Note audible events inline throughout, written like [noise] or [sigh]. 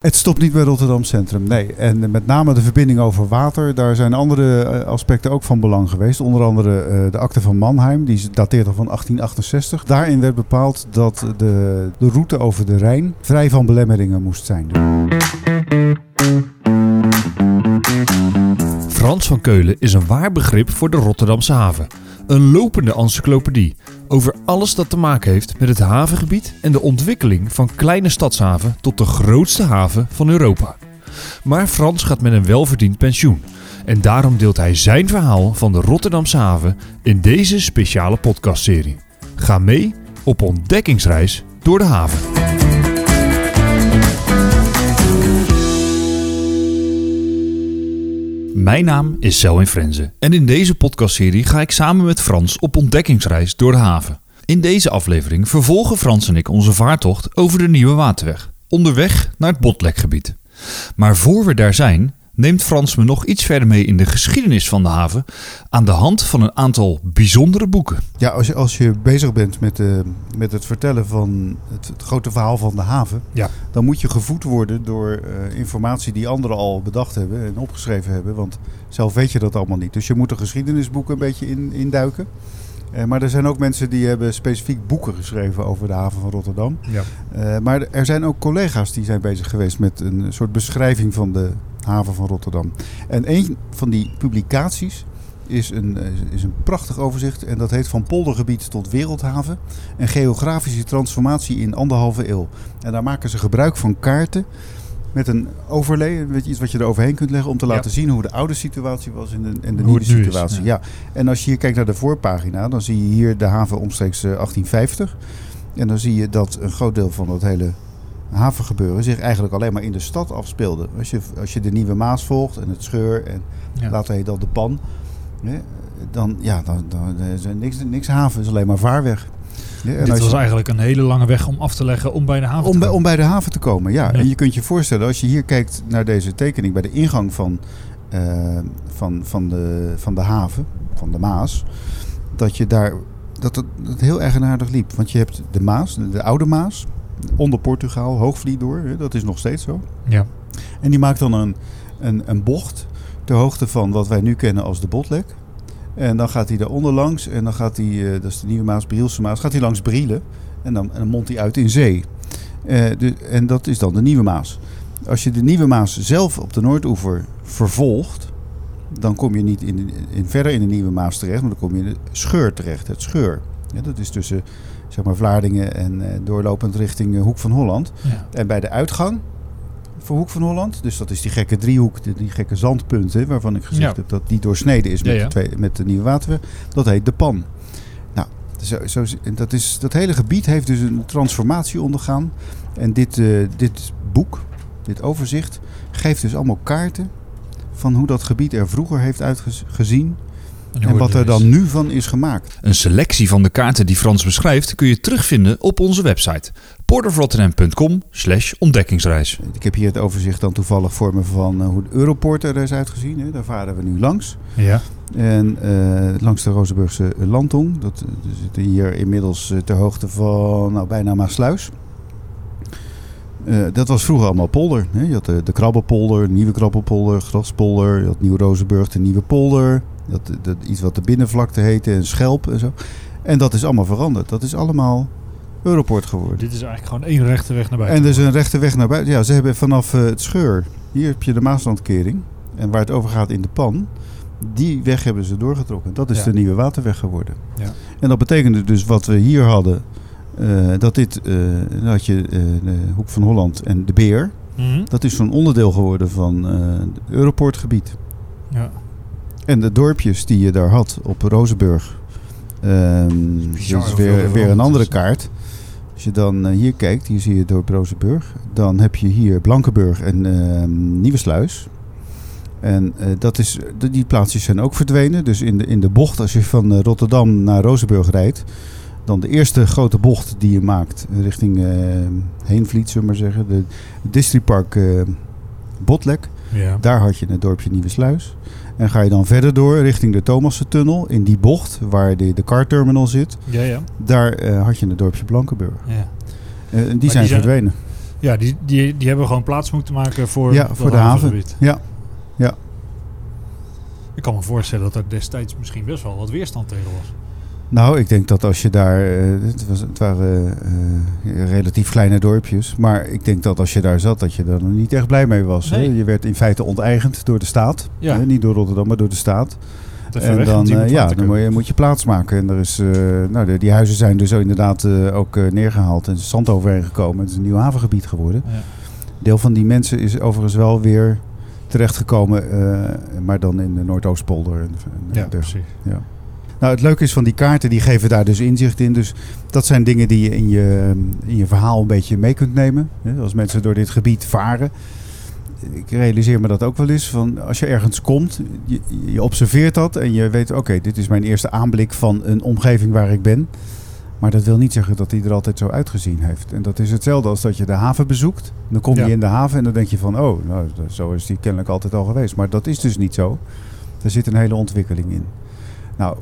Het stopt niet bij Rotterdam Centrum, nee. En met name de verbinding over water, daar zijn andere eh, aspecten ook van belang geweest. Onder andere uh, de akte van Mannheim, die dateert al van 1868. Daarin werd bepaald dat de, de route over de Rijn vrij van belemmeringen moest zijn. Frans van Keulen is een waar begrip voor de Rotterdamse haven. Een lopende encyclopedie over alles dat te maken heeft met het havengebied en de ontwikkeling van kleine stadshaven tot de grootste haven van Europa. Maar Frans gaat met een welverdiend pensioen en daarom deelt hij zijn verhaal van de Rotterdamse haven in deze speciale podcastserie. Ga mee op ontdekkingsreis door de haven. Mijn naam is Selwyn Frenze en in deze podcastserie ga ik samen met Frans op ontdekkingsreis door de haven. In deze aflevering vervolgen Frans en ik onze vaartocht over de Nieuwe Waterweg, onderweg naar het Botlekgebied. Maar voor we daar zijn, neemt Frans me nog iets verder mee in de geschiedenis van de haven aan de hand van een aantal bijzondere boeken. Ja, als je, als je bezig bent met, uh, met het vertellen van het, het, grote verhaal van de haven, ja. dan moet je gevoed worden door uh, informatie die anderen al bedacht hebben en opgeschreven hebben. Want zelf weet je dat allemaal niet. Dus je moet de geschiedenisboeken een beetje in, induiken. Uh, maar er zijn ook mensen die hebben specifiek boeken geschreven over de haven van Rotterdam. Ja. Uh, maar er zijn ook collega's die zijn bezig geweest met een soort beschrijving van de haven van Rotterdam. En een van die publicaties is een, is een prachtig overzicht. En dat heet Van poldergebied tot wereldhaven. Een geografische transformatie in anderhalve eeuw. En daar maken ze gebruik van kaarten met een overlay, weet je, iets wat je er overheen kunt leggen om te laten ja. zien hoe de oude situatie was en de, en de nieuwe situatie. Is, ja. ja. En als je hier kijkt naar de voorpagina, dan zie je hier de haven omstreeks 1850. En dan zie je dat een groot deel van dat hele havengebeuren zich eigenlijk alleen maar in de stad afspeelde. Als je, als je de Nieuwe Maas volgt en het Scheur en ja. later heet dat de Pan, hè, dan, ja, dan, dan is er niks, niks haven, is alleen maar vaarweg. Ja, Dit was je, eigenlijk een hele lange weg om af te leggen om bij de haven om te bij, komen. Om bij de haven te komen, ja. ja. En je kunt je voorstellen, als je hier kijkt naar deze tekening bij de ingang van, uh, van, van, de, van de haven, van de Maas, dat je daar dat het, dat heel eigenaardig liep. Want je hebt de Maas, de, de oude Maas, onder Portugaal, Hoogvliet door, hè, dat is nog steeds zo. Ja. En die maakt dan een, een, een bocht ter hoogte van wat wij nu kennen als de Botlek. En dan gaat hij daaronder langs en dan gaat hij, uh, dat is de Nieuwe Maas, Brielse Maas, gaat hij langs Brielen. En dan, en dan mondt hij uit in zee. Uh, de, en dat is dan de Nieuwe Maas. Als je de Nieuwe Maas zelf op de Noordoever vervolgt, dan kom je niet in, in, verder in de Nieuwe Maas terecht, maar dan kom je in de Scheur terecht. Het Scheur. Ja, dat is tussen zeg maar Vlaardingen en uh, doorlopend richting uh, Hoek van Holland. Ja. En bij de uitgang voor Hoek van Holland, dus dat is die gekke driehoek, die, die gekke zandpunten, waarvan ik gezegd Ja. heb dat die doorsneden is met, Ja. De, twee, met de Nieuwe Waterweg, dat heet de Pan. Nou, zo, dat, is, dat hele gebied heeft dus een transformatie ondergaan. En dit, uh, dit boek, dit overzicht, geeft dus allemaal kaarten van hoe dat gebied er vroeger heeft uitgezien. En, wat er dan nu van is gemaakt. Een selectie van de kaarten die Frans beschrijft kun je terugvinden op onze website porterofrotterdam.com slash ontdekkingsreis. Ik heb hier het overzicht dan toevallig voor me van uh, hoe de Europort er is uitgezien. Hè. Daar varen we nu langs. Ja. En uh, langs de Rozenburgse Landtong. Dat we zitten hier inmiddels ter hoogte van nou, bijna Maasluis. Uh, dat was vroeger allemaal polder. Hè. Je had de, de Krabbelpolder, de Nieuwe Krabbelpolder, Graspolder. Je had Nieuw-Rozenburg, de Nieuwe Polder. Dat, dat, iets wat de binnenvlakte heette, een schelp en zo. En dat is allemaal veranderd. Dat is allemaal Europort geworden. Dit is eigenlijk gewoon één rechte weg naar buiten. En dus een rechte weg naar buiten. Ja, ze hebben vanaf uh, het scheur, hier heb je de Maaslandkering. En waar het over gaat in de pan, die weg hebben ze doorgetrokken. Dat is Ja. de nieuwe waterweg geworden. Ja. En dat betekende dus wat we hier hadden, uh, dat dit, uh, dan had je de Hoek van Holland en de Beer. Mhm. Dat is zo'n onderdeel geworden van het Europortgebied. Ja. En de dorpjes die je daar had op Rozenburg. Um, Bizar dat is weer, er weer een andere kaart. Als je dan uh, hier kijkt, hier zie je dorp Rozenburg. Dan heb je hier Blankenburg en uh, Nieuwesluis. En uh, dat is, die plaatsjes zijn ook verdwenen. Dus in de, in de bocht, als je van uh, Rotterdam naar Rozenburg rijdt... dan de eerste grote bocht die je maakt richting uh, Heenvliet, zullen we maar zeggen. De Districtpark uh, Botlek. Ja. Daar had je het dorpje Nieuwesluis. En ga je dan verder door richting de Thomassentunnel. In die bocht waar de, de car terminal zit. Ja, ja. Daar uh, had je het dorpje Blankenburg. ja. Uh, en die die zijn verdwenen. Ja, die, die, die hebben gewoon plaats moeten maken voor, Ja, voor de haven. Ja, ja. Ik kan me voorstellen dat er destijds misschien best wel wat weerstand tegen was. Nou, ik denk dat als je daar. eh, het, was, het waren eh, relatief kleine dorpjes. Maar ik denk dat als je daar zat, dat je daar nog niet echt blij mee was. hè. Je werd in feite onteigend door de staat. Ja. Hè, Niet door Rotterdam, maar door de staat. En dan, eh, ja, dan moet je, moet je plaats maken. En er is, nou, de, die huizen zijn dus inderdaad ook eh, neergehaald. En zand overheen gekomen. Het is een nieuw havengebied geworden. Ja. Deel van die mensen is overigens wel weer terechtgekomen. maar dan in de Noordoostpolder. En, en Ja, precies. Nou, het leuke is van die kaarten, die geven daar dus inzicht in. Dus dat zijn dingen die je in je, in je verhaal een beetje mee kunt nemen. Hè, Als mensen door dit gebied varen. Ik realiseer me dat ook wel eens. Van als je ergens komt, je, je observeert dat en je weet, oké, dit is mijn eerste aanblik van een omgeving waar ik ben. Maar dat wil niet zeggen dat die er altijd zo uitgezien heeft. En dat is hetzelfde als dat je de haven bezoekt. Dan kom je Ja. in de haven en dan denk je van, oh, nou, zo is die kennelijk altijd al geweest. Maar dat is dus niet zo. Er zit een hele ontwikkeling in. Nou,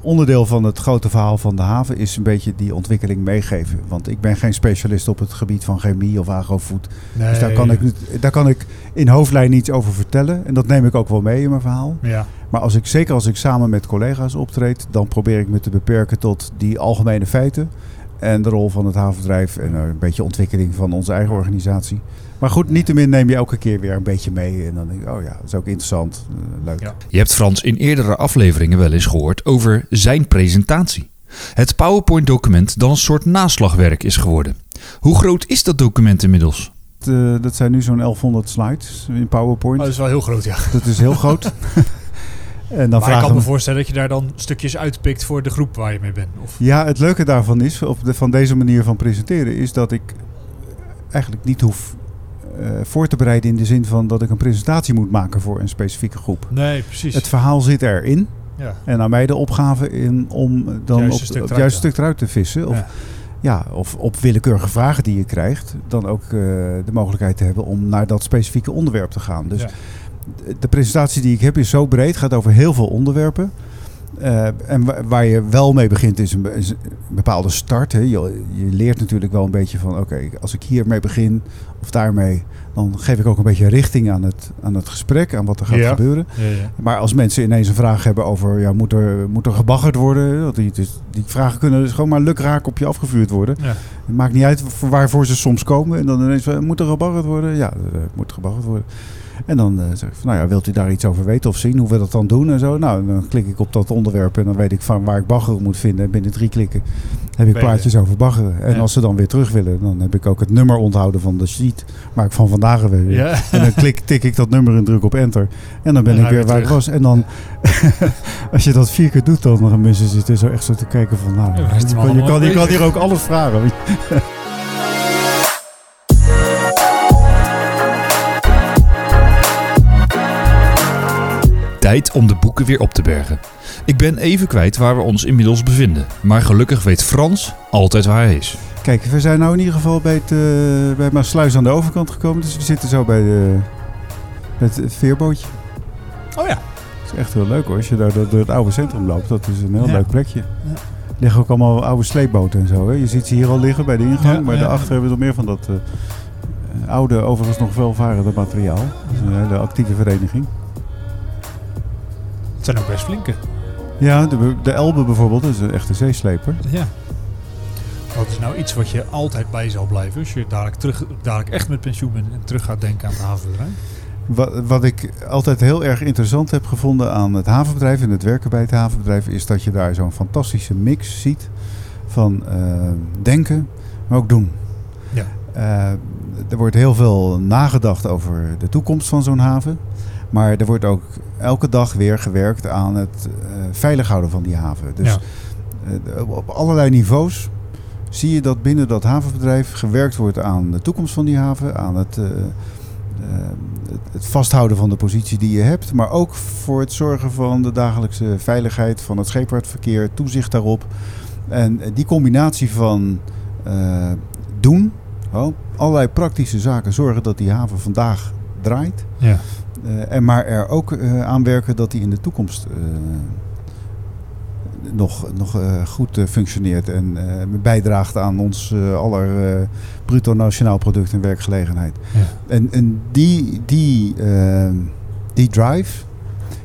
onderdeel van het grote verhaal van de haven is een beetje die ontwikkeling meegeven. Want ik ben geen specialist op het gebied van chemie of agrofood. Nee, Dus daar kan, ik, daar kan ik in hoofdlijn iets over vertellen. En dat neem ik ook wel mee in mijn verhaal. Ja, Maar als ik, zeker als ik samen met collega's optreed, dan probeer ik me te beperken tot die algemene feiten. En de rol van het havenbedrijf en eh, een beetje ontwikkeling van onze eigen organisatie. Maar goed, niettemin neem je elke keer weer een beetje mee. En dan denk ik, oh ja, dat is ook interessant, eh, leuk. Ja. Je hebt Frans in eerdere afleveringen wel eens gehoord over zijn presentatie. Het PowerPoint-document dat een soort naslagwerk is geworden. Hoe groot is dat document inmiddels? Eh, dat zijn nu zo'n 1100 slides in PowerPoint. Oh, dat is wel heel groot, ja. Dat is heel groot. [laughs] en dan maar ik kan me voorstellen dat je daar dan stukjes uitpikt voor de groep waar je mee bent. Of, Ja, het leuke daarvan is, op de, van deze manier van presenteren, is dat ik eigenlijk niet hoef voor te bereiden in de zin van dat ik een presentatie moet maken voor een specifieke groep. nee, precies. Het verhaal zit erin ja. en aan mij de opgave in om dan juiste op, stuk op het juiste te stuk eruit te vissen. Of, Ja. ja. of op willekeurige vragen die je krijgt, dan ook eh, de mogelijkheid te hebben om naar dat specifieke onderwerp te gaan. Dus Ja. de presentatie die ik heb is zo breed, gaat over heel veel onderwerpen. Eh, en wa- waar je wel mee begint is een, be- is een bepaalde start. Hè. Je, je leert natuurlijk wel een beetje van, oké, als ik hiermee begin of daarmee, dan geef ik ook een beetje richting aan het, aan het gesprek, aan wat er gaat Ja. gebeuren. Ja, ja. Maar als mensen ineens een vraag hebben over, ja, moet er, moet er gebaggerd worden? Die, dus die vragen kunnen dus gewoon maar lukraak op je afgevuurd worden. Het maakt niet uit voor- waarvoor ze soms komen. En dan ineens, van, moet er gebaggerd worden? Ja, er eh, moet gebaggerd worden. En dan eh, zeg ik van, nou ja, wilt u daar iets over weten of zien? Hoe we dat dan doen en zo? Nou, dan klik ik op dat onderwerp en dan weet ik van waar ik baggeren moet vinden. En binnen drie klikken heb ik plaatjes over baggeren. En Ja. als ze dan weer terug willen, dan heb ik ook het nummer onthouden van de sheet waar ik van vandaag. Ja. En dan klik, tik ik dat nummer en druk op enter. En dan ben En ik weer weer waar ik was. En dan, [laughs] als je dat vier keer doet, dan gaan mensen zitten zo echt zo te kijken van, nou, Ja, je, kan, je, kan, hier ook alles vragen. Tijd om de boeken weer op te bergen. Ik ben even kwijt waar we ons inmiddels bevinden. Maar gelukkig weet Frans altijd waar hij is. Kijk, we zijn nou in ieder geval bij het, eh, bij Maasluis aan de overkant gekomen. Dus we zitten zo bij, de, het veerbootje. Oh ja. Het is echt heel leuk hoor, als je daar door, het oude centrum loopt. Dat is een heel Ja. leuk plekje. Ja. Er liggen ook allemaal oude sleepboten en zo. Hè. Je ziet ze hier al liggen bij de ingang. Ja, maar ja. daarachter hebben we nog meer van dat eh, oude, overigens nog welvarende materiaal. Dat is een hele actieve vereniging. Het zijn ook best flinke. Ja, de, de Elbe bijvoorbeeld is een echte zeesleper. Ja. Wat is nou iets wat je altijd bij zal blijven als je dadelijk, terug, dadelijk echt met pensioen bent en terug gaat denken aan het havenbedrijf? Wat, wat ik altijd heel erg interessant heb gevonden aan het havenbedrijf en het werken bij het havenbedrijf, is dat je daar zo'n fantastische mix ziet van eh, denken, maar ook doen. Ja. Eh, er wordt heel veel nagedacht over de toekomst van zo'n haven. Maar er wordt ook elke dag weer gewerkt aan het eh, veilig houden van die haven. Dus Ja. eh, op- allerlei niveaus zie je dat binnen dat havenbedrijf gewerkt wordt aan de toekomst van die haven, aan het, eh, het- het vasthouden van de positie die je hebt, maar ook voor het zorgen van de dagelijkse veiligheid van het scheepvaartverkeer, toezicht daarop. En die combinatie van doen, oh, allerlei praktische zaken, zorgen dat die haven vandaag draait. Ja. Eh, en maar er ook eh, aan werken dat die in de toekomst eh, nog, nog goed functioneert en bijdraagt aan ons aller bruto nationaal product en werkgelegenheid. Ja. En, en die, die, die drive,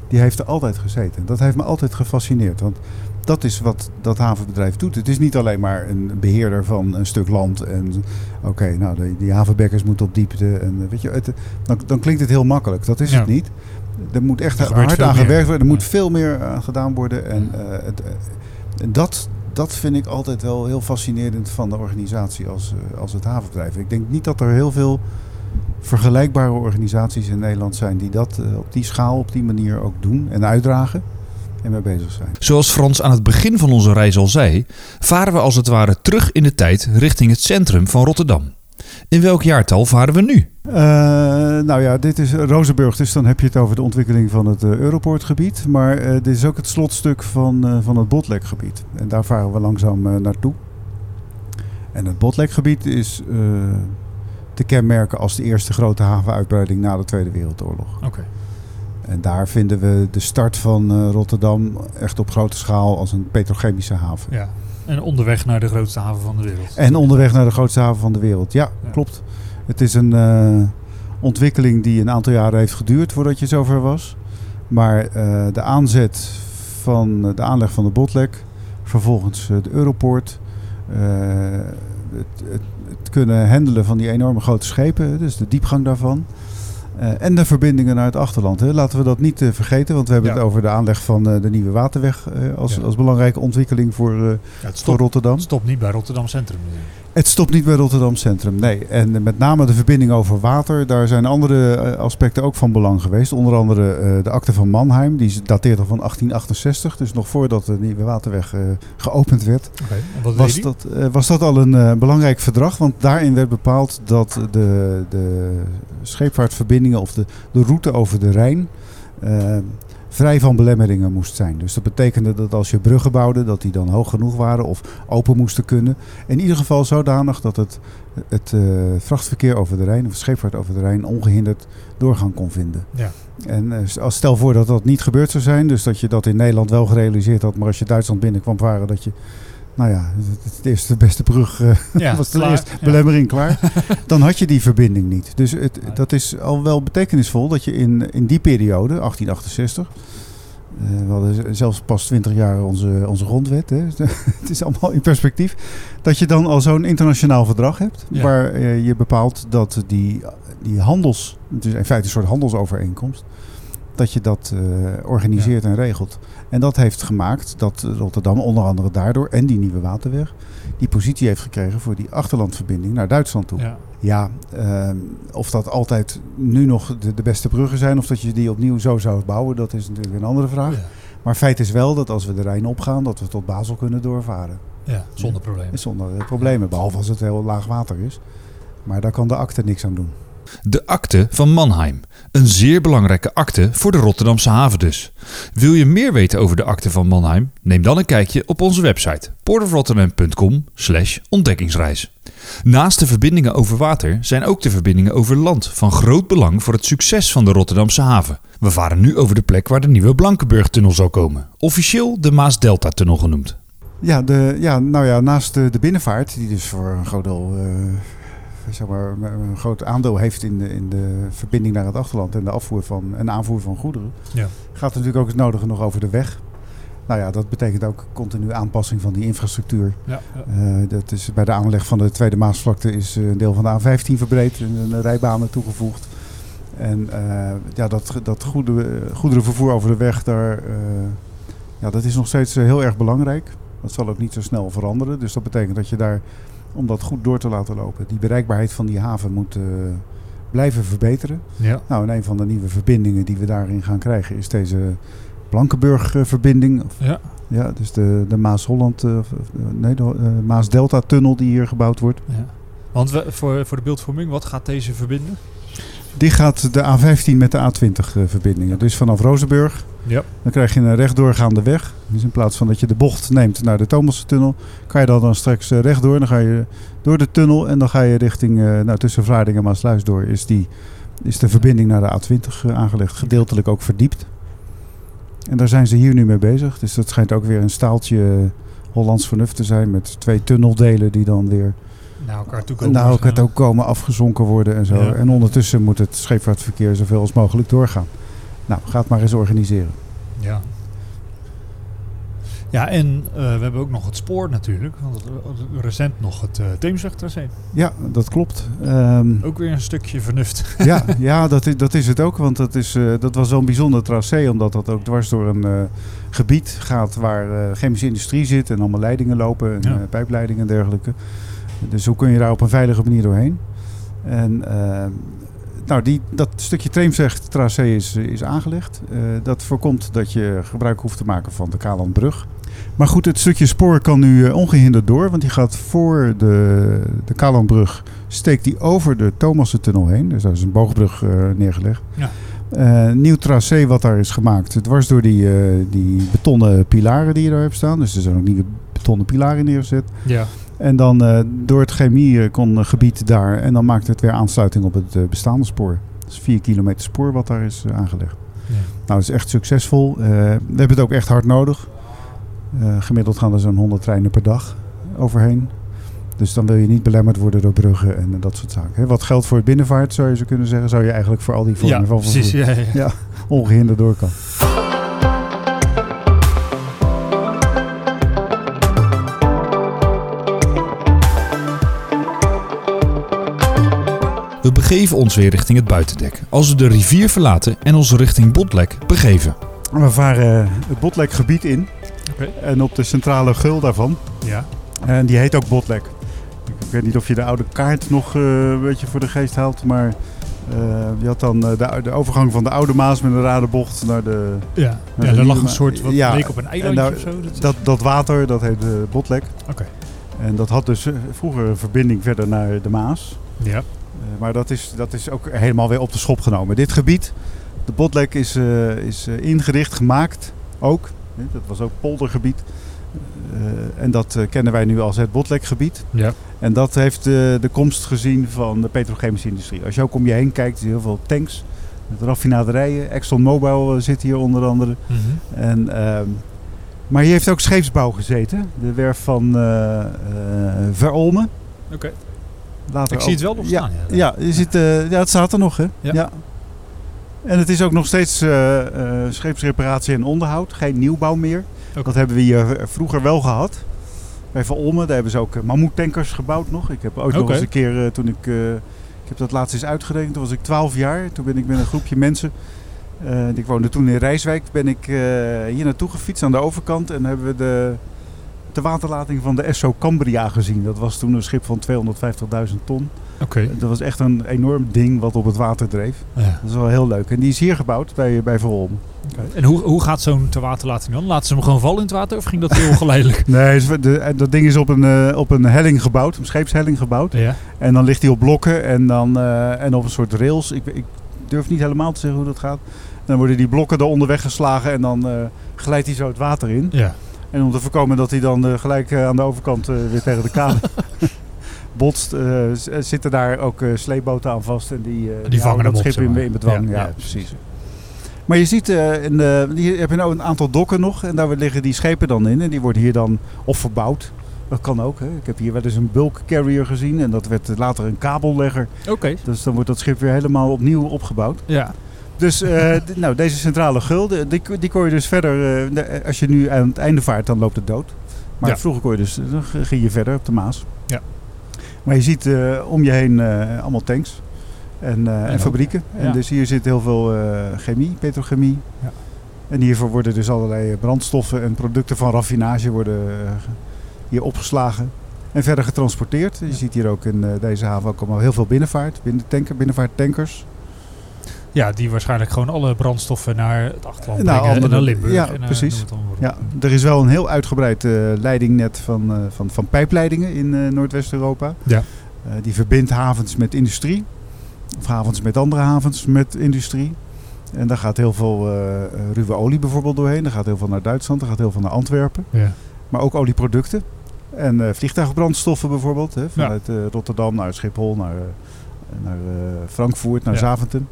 die heeft er altijd gezeten. Dat heeft me altijd gefascineerd. Want dat is wat dat havenbedrijf doet. Het is niet alleen maar een beheerder van een stuk land. En oké, nou, die, die havenbekkers moeten op diepte. En, eh, weet je, het, dan, dan klinkt het heel makkelijk. Dat is Ja. het niet. Er moet echt Er hard aan gewerkt worden. Er moet veel meer aan gedaan worden. En eh, het, eh, en dat, dat vind ik altijd wel heel fascinerend van de organisatie als, eh, als het havenbedrijf. Ik denk niet dat er heel veel vergelijkbare organisaties in Nederland zijn die dat eh, op die schaal, op die manier ook doen en uitdragen en mee bezig zijn. Zoals Frans aan het begin van onze reis al zei, varen we als het ware terug in de tijd richting het centrum van Rotterdam. In welk jaartal varen we nu? Eh, nou ja, dit is Rozenburg, dus dan heb je het over de ontwikkeling van het eh, Europoortgebied. Maar eh, dit is ook het slotstuk van, eh, van het Botlekgebied. En daar varen we langzaam eh, naartoe. En het Botlekgebied is eh, te kenmerken als de eerste grote havenuitbreiding na de Tweede Wereldoorlog. Oké. En daar vinden we de start van eh, Rotterdam echt op grote schaal als een petrochemische haven. Ja. En onderweg naar de grootste haven van de wereld. En onderweg naar de grootste haven van de wereld. Ja, Ja. klopt. Het is een eh, ontwikkeling die een aantal jaren heeft geduurd voordat je zover was. Maar eh, de aanzet van de aanleg van de botlek, vervolgens eh, de Europoort, eh, het, het, het kunnen handelen van die enorme grote schepen, dus de diepgang daarvan. Eh, en de verbindingen naar het achterland. Hè. Laten we dat niet eh, vergeten, want we hebben Ja. het over de aanleg van eh, de nieuwe waterweg als, Ja. als belangrijke ontwikkeling voor, Ja, het, voor stopt, Rotterdam. het stopt niet bij Rotterdam Centrum. Het stopt niet bij Rotterdam Centrum, nee. En met name de verbinding over water, daar zijn andere aspecten ook van belang geweest. Onder andere de akte van Mannheim, die dateert al van 1868. Dus nog voordat de nieuwe waterweg geopend werd, was dat, was dat al een belangrijk verdrag. Want daarin werd bepaald dat de, de scheepvaartverbindingen of de, de route over de Rijn... eh, vrij van belemmeringen moest zijn. Dus dat betekende dat als je bruggen bouwde, dat die dan hoog genoeg waren of open moesten kunnen. In ieder geval zodanig dat het, het eh, vrachtverkeer over de Rijn, of scheepvaart over de Rijn, ongehinderd doorgang kon vinden. Ja. En eh, als stel voor dat dat niet gebeurd zou zijn, dus dat je dat in Nederland wel gerealiseerd had, maar als je Duitsland binnenkwam varen, dat je, nou ja, het, het eerste beste brug eh, [laughs] Ja, [laughs] was de klaar. eerste Ja. belemmering klaar. [laughs] Dan had je die verbinding niet. Dus het, dat is al wel betekenisvol dat je in, in die periode, 1868... eh, we hadden zelfs pas 20 jaar onze, onze grondwet. Hè. het is allemaal in perspectief. Dat je dan al zo'n internationaal verdrag hebt. Ja. Waar eh, je bepaalt dat die, die handels... Het is in feite een soort handelsovereenkomst. Dat je dat eh, organiseert en regelt. En dat heeft gemaakt dat Rotterdam onder andere daardoor... en die nieuwe waterweg... die positie heeft gekregen voor die achterlandverbinding naar Duitsland toe. Ja. Ja, ehm, of dat altijd nu nog de, de beste bruggen zijn... of dat je die opnieuw zo zou bouwen... dat is natuurlijk een andere vraag. Ja. Maar feit is wel dat als we de Rijn opgaan... dat we tot Basel kunnen doorvaren. ja, zonder probleem. En zonder eh, problemen, behalve als het heel laag water is. Maar daar kan de akte niks aan doen. De akte van Mannheim. Een zeer belangrijke akte voor de Rotterdamse haven dus. Wil je meer weten over de akte van Mannheim? Neem dan een kijkje op onze website portofrotterdam.com ontdekkingsreis. Naast de verbindingen over water zijn ook de verbindingen over land van groot belang voor het succes van de Rotterdamse haven. We varen nu over de plek waar de nieuwe Blankenburg-tunnel zal komen. Officieel de Maas-Delta-tunnel genoemd. Ja, de, ja, nou ja, naast de, de binnenvaart... die dus voor een groot deel... eh, zeg maar, een groot aandeel heeft in de, in de verbinding naar het achterland... en de afvoer van, en aanvoer van goederen... Ja. gaat natuurlijk ook het nodige nog over de weg. Nou ja, dat betekent ook continu aanpassing van die infrastructuur. Ja, ja. Eh, dat is bij de aanleg van de Tweede Maasvlakte is eh, een deel van de A15 verbreed en een rijbanen toegevoegd. En eh, ja, dat, dat goede, goederenvervoer over de weg, daar, ja, dat is nog steeds heel erg belangrijk. Dat zal ook niet zo snel veranderen. Dus dat betekent dat je daar, om dat goed door te laten lopen, die bereikbaarheid van die haven moet eh, blijven verbeteren. ja. Nou, en een van de nieuwe verbindingen die we daarin gaan krijgen is deze Blankenburg-verbinding. ja. Ja, dus de, de Maas-Holland, eh, eh, nee, de Maas-Delta-tunnel die hier gebouwd wordt. ja. Want we, voor, voor de beeldvorming, wat gaat deze verbinden? Die gaat de A15 met de A20-verbindingen. Dus vanaf Rozenburg, Ja. dan krijg je een rechtdoorgaande weg. Dus in plaats van dat je de bocht neemt naar de Thomassen-tunnel, kan je dan, dan straks eh, rechtdoor. Dan ga je door de tunnel en dan ga je richting, eh, nou tussen Vlaardingen en Maasluis door, is, die, is de verbinding naar de A20 eh, aangelegd. Gedeeltelijk ook verdiept. En daar zijn ze hier nu mee bezig. Dus dat schijnt ook weer een staaltje Hollands vernuft te zijn. Met twee tunneldelen die dan weer naar elkaar toe komen. naar elkaar toe komen, afgezonken worden en zo. Ja. En ondertussen moet het scheepvaartverkeer zoveel als mogelijk doorgaan. Nou, ga het maar eens organiseren. Ja. Ja, en eh, we hebben ook nog het spoor natuurlijk. Want recent nog het uh, Theemswegtracé. Ja, dat klopt. Ehm, Ook weer een stukje vernuft. [laughs] ja, [laughs] ja dat, is, dat is het ook. Want dat, is, eh, dat was een bijzonder tracé. Omdat dat ook dwars door een gebied gaat waar chemische industrie zit. En allemaal leidingen lopen. En Ja. pijpleidingen en dergelijke. Dus hoe kun je daar op een veilige manier doorheen? En eh, nou, die, dat stukje Treemsweg-tracé is, is aangelegd. Eh, dat voorkomt dat je gebruik hoeft te maken van de Kalandbrug. Maar goed, het stukje spoor kan nu eh, ongehinderd door. Want die gaat voor de, de Kalandbrug, steekt die over de Thomassentunnel heen. Dus daar is een boogbrug eh, neergelegd. Ja. Eh, nieuw tracé wat daar is gemaakt. Dwars door die, eh, die betonnen pilaren die je daar hebt staan. Dus er zijn ook nieuwe betonnen pilaren neergezet. Ja. En dan eh, door het chemiegebied daar. En dan maakt het weer aansluiting op het eh, bestaande spoor. Dat is 4 kilometer spoor wat daar is eh, aangelegd. Ja. Nou, dat is echt succesvol. Eh, we hebben het ook echt hard nodig. Eh, gemiddeld gaan er zo'n 100 treinen per dag overheen. Dus dan wil je niet belemmerd worden door bruggen en eh, dat soort zaken. Wat geldt voor het binnenvaart, zou je zo kunnen zeggen, zou je eigenlijk voor al die vormen Ja, van vervoer precies. Ja, ja. Ja. ongehinderd door kan. We begeven ons weer richting het buitendek. Als we de rivier verlaten en ons richting Botlek begeven. We varen eh, het Botlekgebied in. Oké. En op de centrale gul daarvan. Ja. En die heet ook Botlek. Ik weet niet of je de oude kaart nog eh, een beetje voor de geest haalt. Maar eh, je had dan de, de overgang van de oude Maas met een radebocht naar de... Ja, Maar ja de er lag een soort, wat ja, leek op een eilandje nou, of zo. Dat Dat, dat water, dat heet Botlek. Oké. En dat had dus vroeger een verbinding verder naar de Maas. Ja. Eh, maar dat is, dat is ook helemaal weer op de schop genomen. Dit gebied, de Botlek, is, eh, is eh, ingericht, gemaakt ook. Dat was ook poldergebied. En dat kennen wij nu als het Botlekgebied. Ja. En dat heeft eh, de komst gezien van de petrochemische industrie. Als je ook om je heen kijkt, zie je heel veel tanks met raffinaderijen. ExxonMobil zit hier onder andere. Mhm. En, ehm, maar hier heeft ook scheepsbouw gezeten. De werf van Verolmen. Oké. Later Ik zie het wel nog ja, staan. Ja, ja, je ziet, eh, ja, het staat er nog, hè? Ja. En het is ook nog steeds eh, scheepsreparatie en onderhoud. Geen nieuwbouw meer. Dat hebben we hier vroeger wel gehad. Bij Van Olmen, daar hebben ze ook uh, mammoetankers gebouwd nog. Ik heb ooit nog eens een keer, toen ik... ik heb dat laatst eens uitgerekend. Toen was ik 12 jaar. Toen ben ik met een groepje mensen... ik woonde toen in Rijswijk. Ben ik hier naartoe gefietst aan de overkant. En hebben we de, de waterlating van de SO Cambria gezien. Dat was toen een schip van 250.000 ton. Oké. Dat was echt een enorm ding wat op het water dreef. Ja. Dat is wel heel leuk. En die is hier gebouwd bij, bij Verholm. En hoe, hoe gaat zo'n te waterlating dan? Laten ze hem gewoon vallen in het water of ging dat heel [laughs] geleidelijk? Nee, de- dat ding is op een, eh, op een helling gebouwd, een scheepshelling gebouwd. Ja. En dan ligt hij op blokken en, dan, eh, en op een soort rails. Ik, ik durf niet helemaal te zeggen hoe dat gaat. Dan worden die blokken eronder weggeslagen en dan eh, glijdt hij zo het water in. Ja. En om te voorkomen dat hij dan eh, gelijk eh, aan de overkant eh, weer tegen de kade [laughs] botst, eh, zitten daar ook eh, sleepboten aan vast. En die, eh, Die vangen dat op, schip in, in bedwang. Ja, Ja, ja, precies. Maar je ziet, eh in de, hier heb je nou een aantal dokken nog. En daar liggen die schepen dan in. En die worden hier dan of verbouwd. Dat kan ook. Hè. Ik heb hier wel eens een bulk carrier gezien. En dat werd later een kabellegger. Oké. Dus dan wordt dat schip weer helemaal opnieuw opgebouwd. Ja. Dus eh, nou, deze centrale gul, de- die, die kon je dus verder... eh, de- als je nu aan het einde vaart, dan loopt het dood. Maar Ja. vroeger kon je dus, dan ging je verder op de Maas. Ja. Maar je ziet eh, om je heen eh, allemaal tanks. En, eh, en, fabrieken. En ja. dus hier zit heel veel eh, chemie, petrochemie. Ja. En hiervoor worden dus allerlei brandstoffen en producten van raffinage worden eh, hier opgeslagen. En verder getransporteerd. Je ziet hier ook in eh, deze haven ook allemaal heel veel binnenvaart. Binnentanker, binnenvaarttankers. Ja, die waarschijnlijk gewoon alle brandstoffen naar het achterland brengen. en naar Limburg. ja, en, eh, precies. Ja, er is wel een heel uitgebreid eh, leidingnet van, eh, van, van pijpleidingen in Noordwest-Europa. Ja. Die verbindt havens met industrie. Of havens met andere havens met industrie. En daar gaat heel veel ruwe olie bijvoorbeeld doorheen. Daar gaat heel veel naar Duitsland, daar gaat heel veel naar Antwerpen. Ja. Maar ook olieproducten. En vliegtuigbrandstoffen bijvoorbeeld. Hè, vanuit Rotterdam naar Schiphol, naar, naar Frankfurt, naar Ja. Zaventem.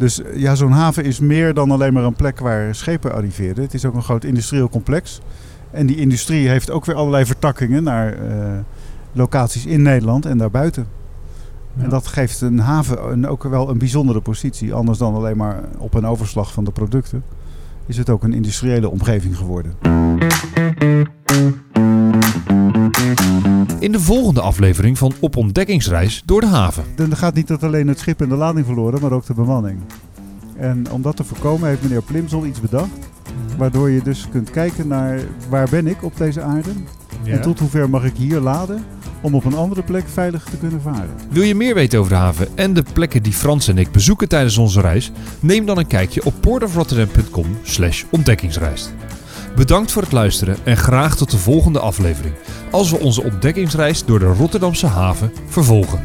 Dus eh, ja, zo'n haven is meer dan alleen maar een plek waar schepen arriveren. Het is ook een groot industrieel complex. En die industrie heeft ook weer allerlei vertakkingen naar eh, locaties in Nederland en daarbuiten. Ja. En dat geeft een haven een, ook wel een bijzondere positie. Anders dan alleen maar op een overslag van de producten. Is het ook een industriële omgeving geworden. In de volgende aflevering van Op Ontdekkingsreis door de haven. Dan gaat niet dat alleen het schip en de lading verloren, maar ook de bemanning. En om dat te voorkomen heeft meneer Plimsoll iets bedacht. Waardoor je dus kunt kijken naar waar ben ik op deze aarde. Ja. En tot hoever mag ik hier laden om op een andere plek veilig te kunnen varen. Wil je meer weten over de haven en de plekken die Frans en ik bezoeken tijdens onze reis? Neem dan een kijkje op portofrotterdam.com slash ontdekkingsreis. Bedankt voor het luisteren en graag tot de volgende aflevering. Als we onze ontdekkingsreis door de Rotterdamse haven vervolgen.